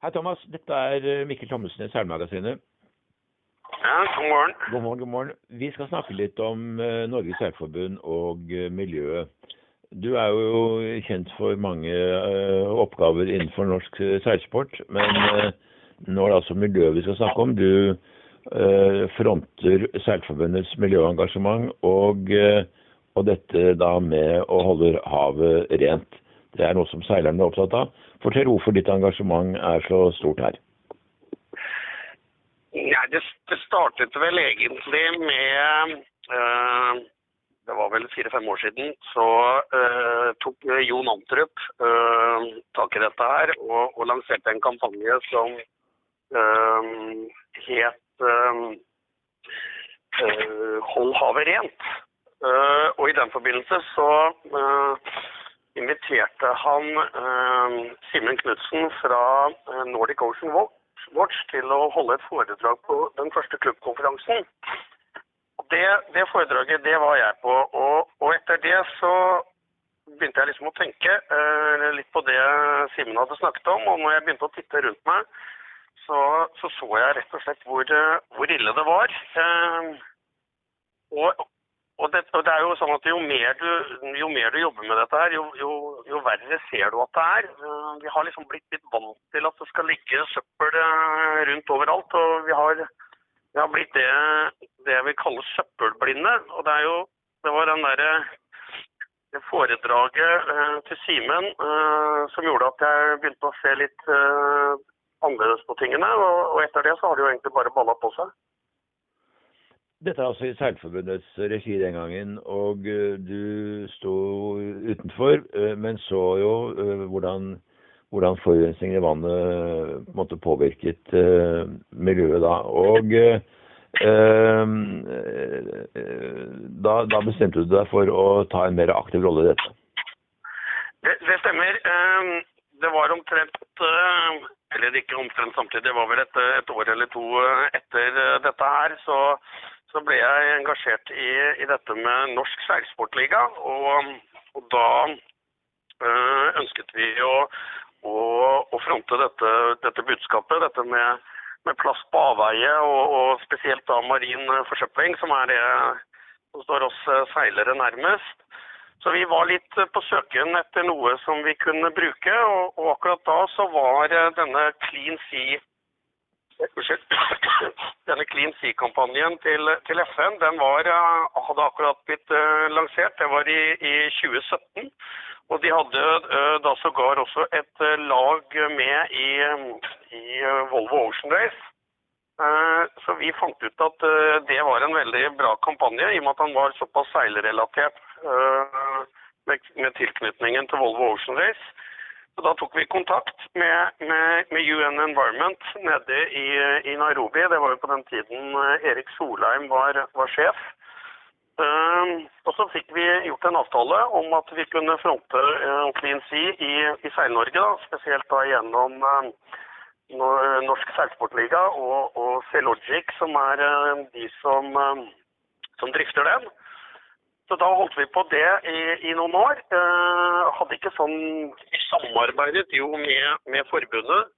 Hei, Thomas. Dette er eh, Mikkel Thommessen i Seilmagasinet. Ja, god morgen. God morgen, god morgen. Vi skal snakke litt om eh, Norges Seilforbund og eh, miljøet. Du er jo kjent for mange oppgaver innenfor norsk seilsport, men nå er det altså miljøet vi skal snakke om. Du fronter Seilforbundets miljøengasjement og, og dette da med å holde havet rent. Det er noe som seilerne er opptatt av. Fortell hvorfor ditt engasjement er så stort her. Ja, det, det startet vel egentlig med øh, Det var vel fire-fem år siden. Så øh, tok Jon Antrup øh, tak i dette her og, og lanserte en kampanje som eh, het eh, eh, Hold havet rent. Eh, og i den forbindelse så eh, inviterte han eh, Simen Knutsen fra eh, Nordic Ocean Watch til å holde et foredrag på den første klubbkonferansen. Det, det foredraget, det var jeg på. Og, og, etter det så begynte jeg liksom å tenke eh, litt på det Simen hadde snakket om. Og når jeg begynte å titte rundt meg, så så, så jeg rett og slett hvor, hvor ille det var. Eh, og, og det, og det, er jo sånn at jo mer, du, jo mer du jobber med dette her, jo, jo, jo, verre ser du at det er. Vi har liksom blitt litt vant til at det skal ligge søppel rundt overalt. Og vi har, vi har blitt det, det jeg vil kalle søppelblinde. Og det jo Det var den derre foredraget eh, til Simen eh, som gjorde at jeg begynte å se litt eh, annerledes på tingene. Og, og etter det så har det jo egentlig bare balla på seg. Dette er altså i Seilforbundets regi den gangen, og du sto utenfor, men så jo hvordan, hvordan forurensningen i vannet måtte påvirket miljøet da. Og da, da, bestemte du deg for å ta en mer aktiv rolle i dette? Det, det stemmer. Det var omtrent eller ikke omtrent samtidig, det var vel et, et år eller to etter dette her, så, så ble jeg engasjert i, i dette med Norsk Seilsportliga. Og, og da øh, ønsket vi å, å, å fronte dette, dette, budskapet, dette med, med plast på avveie, og, og, spesielt da marin forsøpling, som er det som står oss seilere nærmest. Så vi var litt på søken etter noe som vi kunne bruke, og, og akkurat da så var denne Clean Sea denne Clean Sea-kampanjen til, til, FN den var, hadde akkurat blitt uh, lansert. Det var i, i, 2017. Og de hadde uh, da sågar også et lag med i, i Volvo Ocean Race. så vi fant ut at det var en veldig bra kampanje, i og med at han var såpass seilrelatert med, med tilknytningen til Volvo Ocean Race. Så da tok vi kontakt med, med, med UN Environment nede i, i, Nairobi. Det var jo på den tiden Erik Solheim var, var sjef. Uh, og så fikk vi gjort en avtale om at vi kunne fronte uh, Clean Sea i, i Seil-Norge. Spesielt da gjennom uh, Norsk Seilsportliga og, og Celogic, som er de som, som drifter den. Så da holdt vi på det i, i noen år. Eh, hadde ikke sånn Vi samarbeidet jo med, med forbundet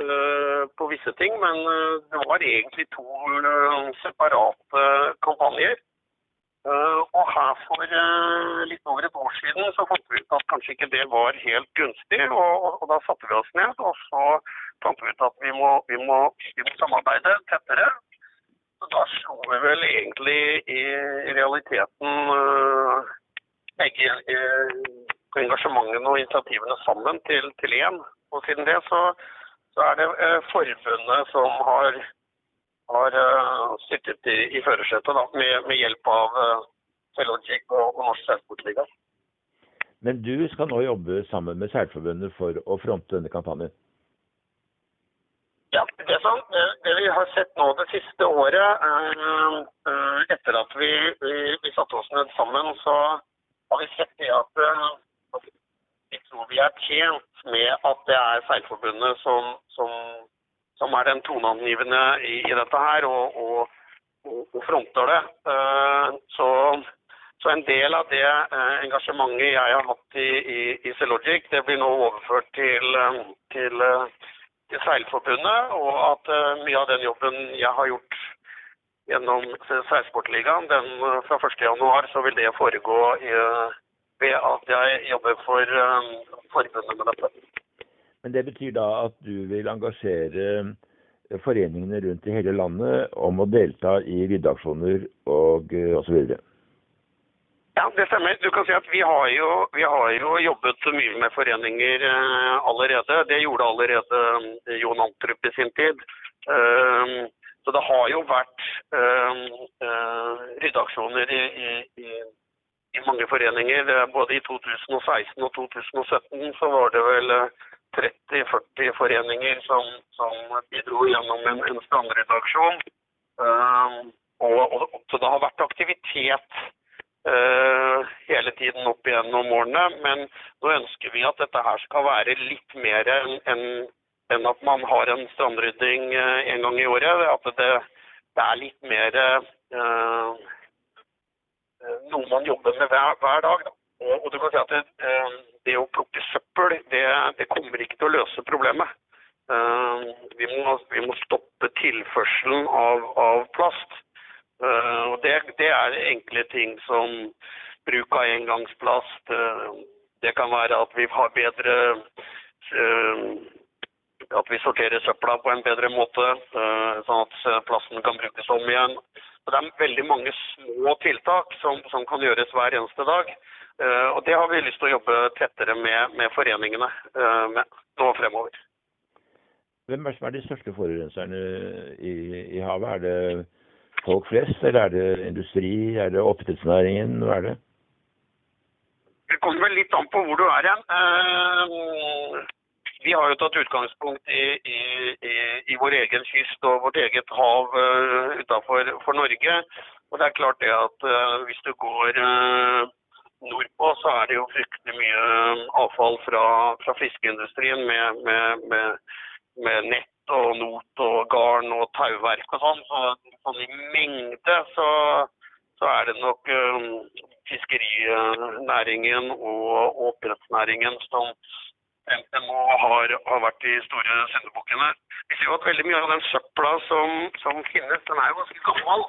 eh, på visse ting, men uh, det var egentlig to separate kampanjer. og her for litt over et år siden så fant vi ut at kanskje ikke det var helt gunstig, og, og, og da satte vi oss ned. Og så fant vi ut at vi må, vi må, vi må samarbeide tettere. Så da slo vi vel egentlig i realiteten uh, begge uh, engasjementene og initiativene sammen til, til én. Og siden det så, så er det uh, forbundet som har, har sittet i, i førersetet med, med, hjelp av uh, og, og Norsk Seilsportliga. Men du skal nå jobbe sammen med Seilforbundet for å fronte denne kampanjen? Ja, det, det, vi har sett nå det siste året, uh, etter at vi, vi, vi, satte oss ned sammen, så har vi sett det at, vi tror vi er tjent med at det er Seilforbundet som, som, som, er den toneangivende i, i dette her, og, og, og fronter det. Så, så, en del av det engasjementet jeg har hatt i, i, i Celogic, det blir nå overført til, til til Seilforbundet, og at uh, mye av den jobben jeg har gjort gjennom Seilsportligaen, den uh, fra 1.1 så vil det foregå i, ved at jeg jobber for forbundet med dette. Men det betyr da at du vil engasjere foreningene rundt i hele landet om å delta i ryddeaksjoner og osv.? Ja, det stemmer. Du kan si at vi har jo, vi har jo jobbet mye med foreninger uh, allerede. Det gjorde allerede uh, Jon Antrup i sin tid. Uh, så det har jo vært ryddeaksjoner i, i, i, mange foreninger. Både i 2016 og 2017 så var det vel 30-40 foreninger som, som, bidro gjennom en, en strandryddeaksjon. Og, og, så det har vært aktivitet hele tiden opp igjennom årene. Men nå ønsker vi at dette her skal være litt mer enn en, en at man har en strandrydding uh, en gang i året. At det, det er litt mer uh, noe man jobber med hver, hver dag. Og, og, du kan si at det, det å plukke søppel, det, det, kommer ikke til å løse problemet. Vi må, vi, må, stoppe tilførselen av, av plast. Det, er enkle ting som bruk av engangsplast. Uh, det kan være at vi har bedre uh, At vi sorterer søpla på en bedre måte, sånn at plasten kan brukes om igjen. Så det er veldig mange små tiltak som, som kan gjøres hver eneste dag. og det har vi lyst til å jobbe tettere med, med foreningene med nå fremover. Hvem er som er de største forurenserne i, i havet? Er det folk flest, eller er det industri, er det oppdrettsnæringen, hva er det? Det kommer vel litt an på hvor du er hen. Uh, vi har jo tatt utgangspunkt i, i, i, i, vår egen kyst og vårt eget hav uh, utenfor Norge. Og det er klart det at uh, hvis du går nordpå, så er det jo fryktelig mye avfall fra, fra fiskeindustrien med, med, med, med nett og not og garn og tauverk og sånn. Så, sånn i mengde så, så, er det nok um, fiskerinæringen og oppdrettsnæringen som NMO har, har vært de store syndebukkene. Vi ser jo at veldig mye av den søpla som, som finnes, den er jo ganske gammel.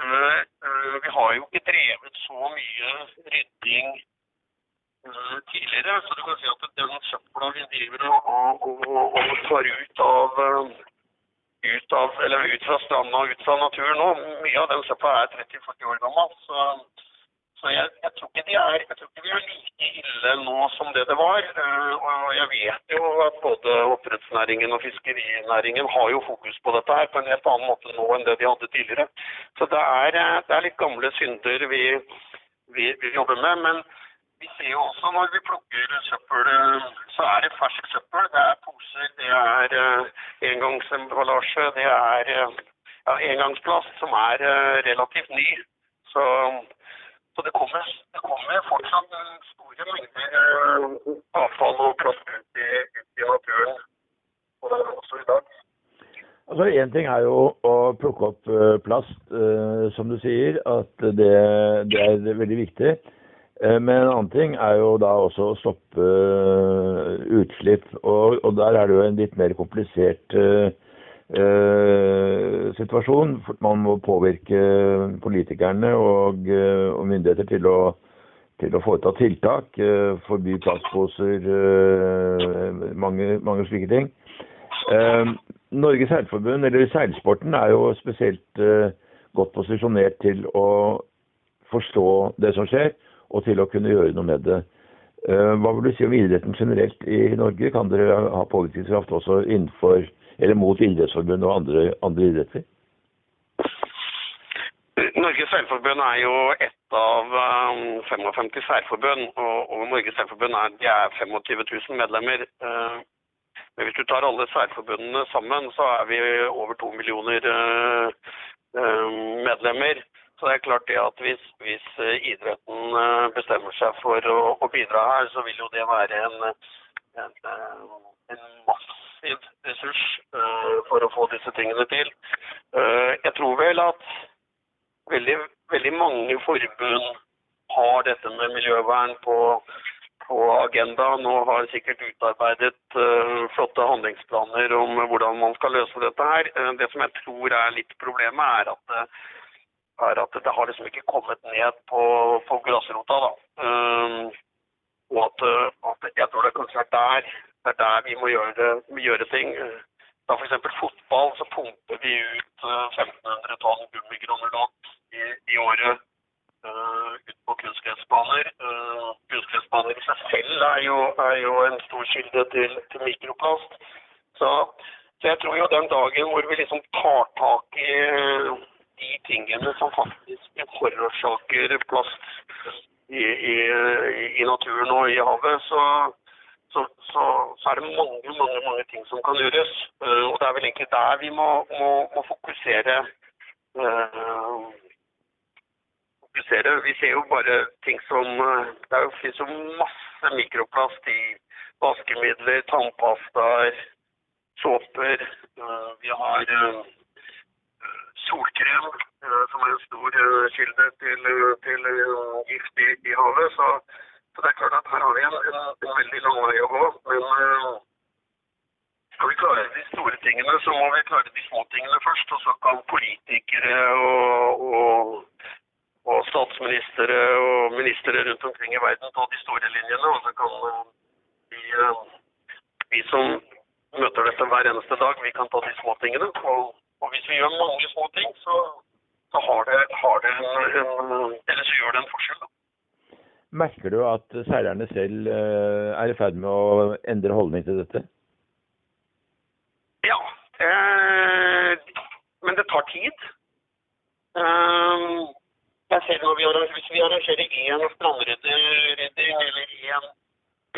Uh, uh, vi har jo ikke drevet så mye rydding Eh, tidligere. Så du kan si at den søpla vi driver og, og, og, tar ut av, eh, ut av ut fra stranda og ut fra naturen nå, mye av den søpla er 30-40 år gammel. Så, så jeg, jeg, tror ikke de er, jeg tror ikke de er like ille nå som det det var. Eh, og jeg vet jo at både oppdrettsnæringen og fiskerinæringen har jo fokus på dette her på en helt annen måte nå enn det de hadde tidligere. Så det er, det er litt gamle synder vi, vi, vi jobber med. men vi ser jo også når vi plukker søppel, så er det fersk søppel. Det er poser, det er uh, engangsemballasje, det er uh, ja, engangsplast som er uh, relativt ny. Så, så det, kommer, det, kommer, fortsatt store mengder avfall og plast ut i, ut i naturen. Og det er også i dag. Altså Én ting er jo å plukke opp plast, som du sier. At det, det er veldig viktig. Eh, men en annen ting er jo da også å stoppe uh, utslipp. Og, og, der er det jo en litt mer komplisert uh, uh, situasjon. Man må påvirke politikerne og, og myndigheter til å, til å, foreta tiltak. forby plastposer, mange, mange, slike ting. Norges Seilforbund, eller seilsporten, er jo spesielt godt posisjonert til å forstå det som skjer og til å kunne gjøre noe med det. Eh, hva vil du si om idretten generelt i Norge? Kan dere ha påvirkningskraft også innenfor eller mot idrettsforbund og andre, andre idretter? Norges seilforbund er jo ett av 55 um, seilforbund, og, og Norges seilforbund er, er 25 000 medlemmer. Uh, men hvis du tar alle seilforbundene sammen, så er vi over to millioner medlemmer. Så det er klart det at hvis, hvis eh, idretten eh, bestemmer seg for å, å, bidra her, så vil jo det være en, en, eh, en massiv ressurs for å få disse tingene til. Jeg tror vel at veldig, veldig mange forbund har dette med miljøvern på, på agendaen og har sikkert utarbeidet uh, flotte handlingsplaner om hvordan man skal løse dette her. Det som jeg tror er litt problemet, er at, er at det har liksom ikke kommet ned på, på grasrota. da. og at, at, jeg tror det kanskje er der, det er der vi må gjøre, gjøre ting. Da f.eks. fotball, så pumper vi ut 1500 tonn gummigranulat i, i året uh, ut på kunstgressbaner. Uh, kunstgressbaner i seg selv er jo, er jo en stor kilde til, til mikroplast. Så, så, jeg tror jo den dagen hvor vi liksom tar tak i uh, de tingene som faktisk forårsaker plast i, i, i, naturen og i havet, så, så, så, så, er det mange mange, mange ting som kan gjøres. Uh, og det er vel egentlig der vi må, må, må fokusere. Uh, fokusere. Vi ser jo bare ting som eh, Det er jo, finnes jo masse mikroplast i vaskemidler, tannpastaer, såper. Eh, vi har eh, solkrem, som er en stor kilde til, til gift i, i havet. Så, så, det er klart at her har vi en, en, en veldig lang vei å gå. Men skal vi klare de store tingene, så må vi klare de små tingene først. Og så kan politikere og, og og statsministre og ministre rundt omkring i verden ta de store linjene. Og så kan eh, vi, eh, vi som møter dette hver eneste dag, vi kan ta de små tingene. Og, og hvis vi gjør mange små ting, så, så har, det, har det en, en, Eller så gjør det en forskjell. Da. Merker du at seilerne selv eh, er i ferd med å endre holdning til dette? Ja, eh, men det tar tid. Um, jeg ser når vi arrangerer, Hvis vi arrangerer én strandrydding eller én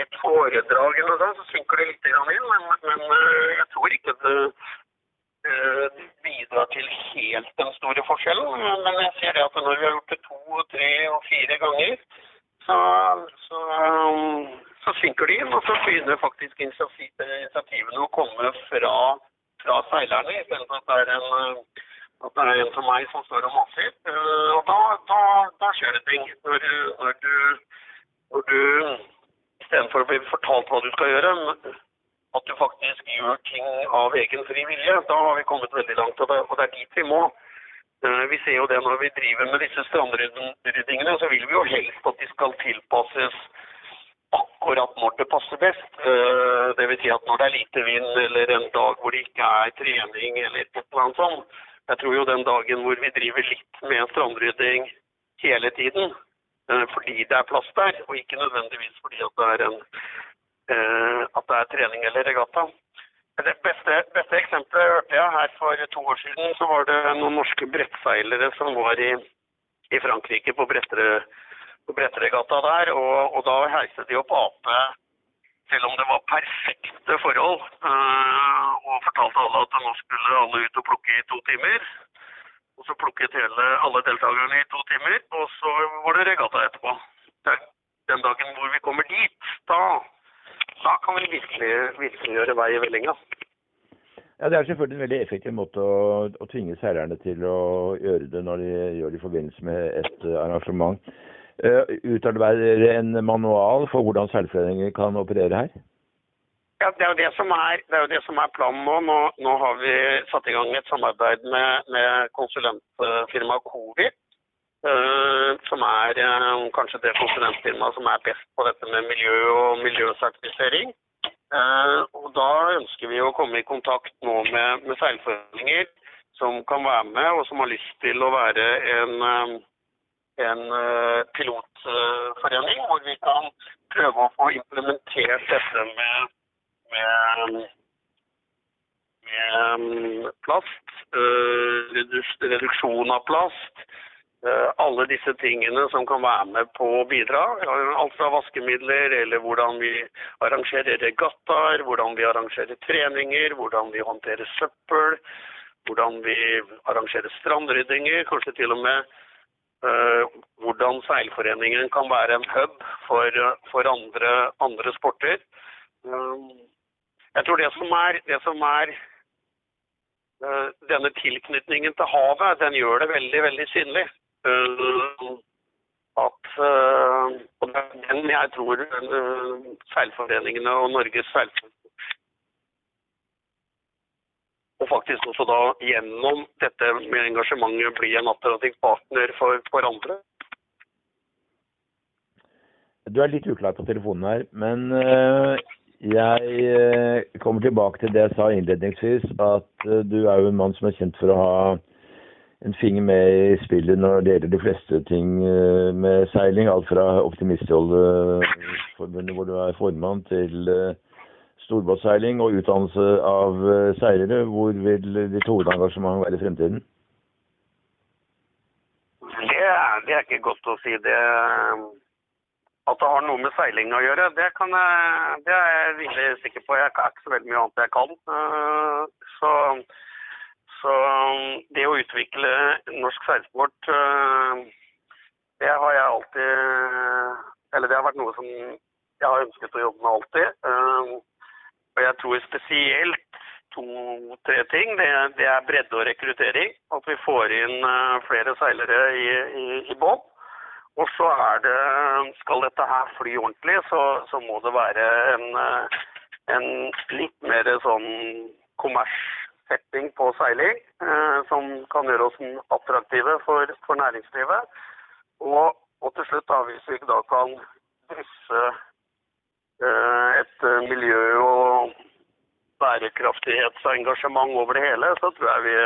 et foredrag eller noe så synker det litt inn. Men, men eh, jeg tror ikke det bidrar til helt den store forskjellen. Men jeg ser det at når vi har gjort det to, tre og fire ganger, så, så, så synker de inn. Og så begynner faktisk initiativene å komme fra, fra seilerne, istedenfor at det er en at det er en som meg som står og maser. Uh, og da, da, da, skjer det ting. Når, når du, når du istedenfor å bli fortalt hva du skal gjøre, at du faktisk gjør ting av egen fri vilje, da har vi kommet veldig langt. Og det, er dit vi må. Uh, vi ser jo det når vi driver med disse strandryddingene, så vil vi jo helst at de skal tilpasses akkurat når det passer best. Uh, Dvs. Si at når det er lite vind eller en dag hvor det ikke er trening eller et eller annet sånt, jeg tror jo den dagen hvor vi driver litt med strandrydding hele tiden, eh, fordi det er plass der, og ikke nødvendigvis fordi at det er, en, eh, at det er trening eller regatta. Det beste, beste eksempelet hørte jeg her for to år siden. Så var det noen norske brettseilere som var i, i Frankrike på, brettere, på bretteregatta der. Og, og da heiste de opp ape selv om det var perfekte forhold. Uh, og fortalte alle at nå skulle alle ut og plukke i to timer. Og så plukket hele, alle deltakerne i to timer, og så var det regatta etterpå. Den dagen hvor vi kommer dit, da, da kan vi virkelig, virkelig gjøre vei i vellinga. Ja, Det er selvfølgelig en veldig effektiv måte å, å tvinge seilerne til å gjøre det når de gjør det i forbindelse med et arrangement. Uh, utarbeider en manual for hvordan seilforeninger kan operere her? Ja, det er jo det som er, det er, det som er planen nå. nå. nå. har vi satt i gang et samarbeid med, med konsulentfirmaet Covi. Uh, som er uh, kanskje det konsulentfirmaet som er best på dette med miljø og miljøsertifisering. Uh, og Da ønsker vi å komme i kontakt nå med, med seilforeninger som kan være med, og som har lyst til å være en en eh, pilotforening hvor vi kan prøve å få implementert dette med, med, med mm, plast, eh, reduksjon av plast. Eh, alle disse tingene som kan være med på å bidra. Alt fra vaskemidler, eller hvordan vi arrangerer regattaer, hvordan vi arrangerer treninger, hvordan vi håndterer søppel, hvordan vi arrangerer strandryddinger, kanskje til og med Uh, hvordan seilforeningen kan være en hub for, for andre, andre, sporter. Um, jeg tror det som er, det som er uh, denne tilknytningen til havet, den gjør det veldig, veldig synlig. At uh, Og det er den jeg tror uh, seilforeningene og Norges feilforening og faktisk også da gjennom dette med engasjementet bli en attraktiv partner for, hverandre. Du er litt uklar på telefonen her, men jeg kommer tilbake til det jeg sa innledningsvis, at du er jo en mann som er kjent for å ha en finger med i spillet når det gjelder de fleste ting eh, med seiling. Alt fra Optimistholdeforbundet, hvor du er formann, til eh, storbåtseiling og utdannelse av eh, seilere. Hvor vil ditt hovedengasjement være i fremtiden? Det, det, er ikke godt å si. Det, at det har noe med seiling å gjøre, det, jeg, det er jeg rimelig sikker på. Jeg er ikke så veldig mye annet jeg kan. Så så um, det å utvikle norsk seilsport, uh, det har jeg alltid Eller det har vært noe som jeg har ønsket å jobbe med alltid. Um, og jeg tror spesielt to-tre ting. Det, det, er bredde og rekruttering. At vi får inn uh, flere seilere i, i, i båt. Og så er det Skal dette her fly ordentlig, så, så må det være en, uh, en litt mer sånn kommers setting på seiling eh, som kan gjøre oss attraktive for, for næringslivet. Og, og, til slutt, da, hvis vi da kan drysse eh, et miljø- og bærekraftighetsengasjement over det hele, så tror jeg vi,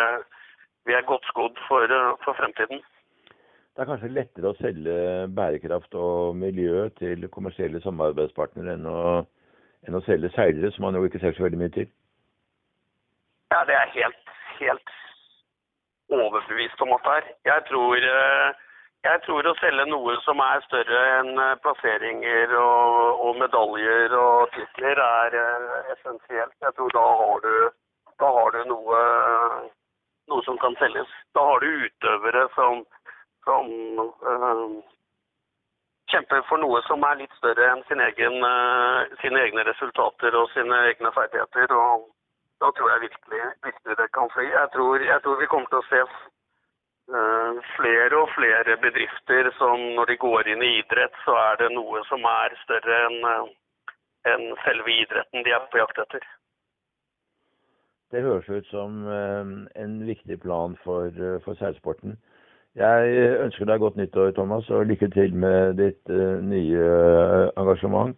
vi er godt skodd for, for fremtiden. Det er kanskje lettere å selge bærekraft og miljø til kommersielle samarbeidspartnere enn å, enn å selge seilere, som man jo ikke ser så veldig mye til? Ja, det er helt, helt overbevist om at det er. Jeg tror, eh, jeg tror å selge noe som er større enn eh, plasseringer og, og medaljer og titler, er uh, essensielt. Jeg tror da har du, da har du noe, noe, som kan selges. Da har du utøvere som, som øh, kjemper for noe som er litt større enn sin egen, øh, sine egne resultater og sine egne ferdigheter. og da tror jeg virkelig, virkelig det kan fly. Jeg tror, jeg tror, vi kommer til å se uh, flere og flere bedrifter som når de går inn i idrett, så er det noe som er større enn en selve idretten de er på jakt etter. Det høres ut som uh, en viktig plan for, for seilsporten. Jeg ønsker deg godt nyttår, Thomas, og lykke til med ditt nye engasjement.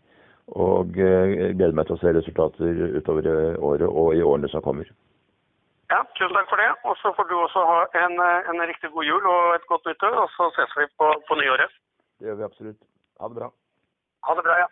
Og eh, gleder meg til å se resultater utover året og i årene som kommer. Ja, tusen takk for det. Og så får du også ha en, eh, en, riktig god jul og et godt nyttår. Og så ses vi på, på nyåret. Det gjør vi absolutt. Ha det bra. Ha det bra, ja.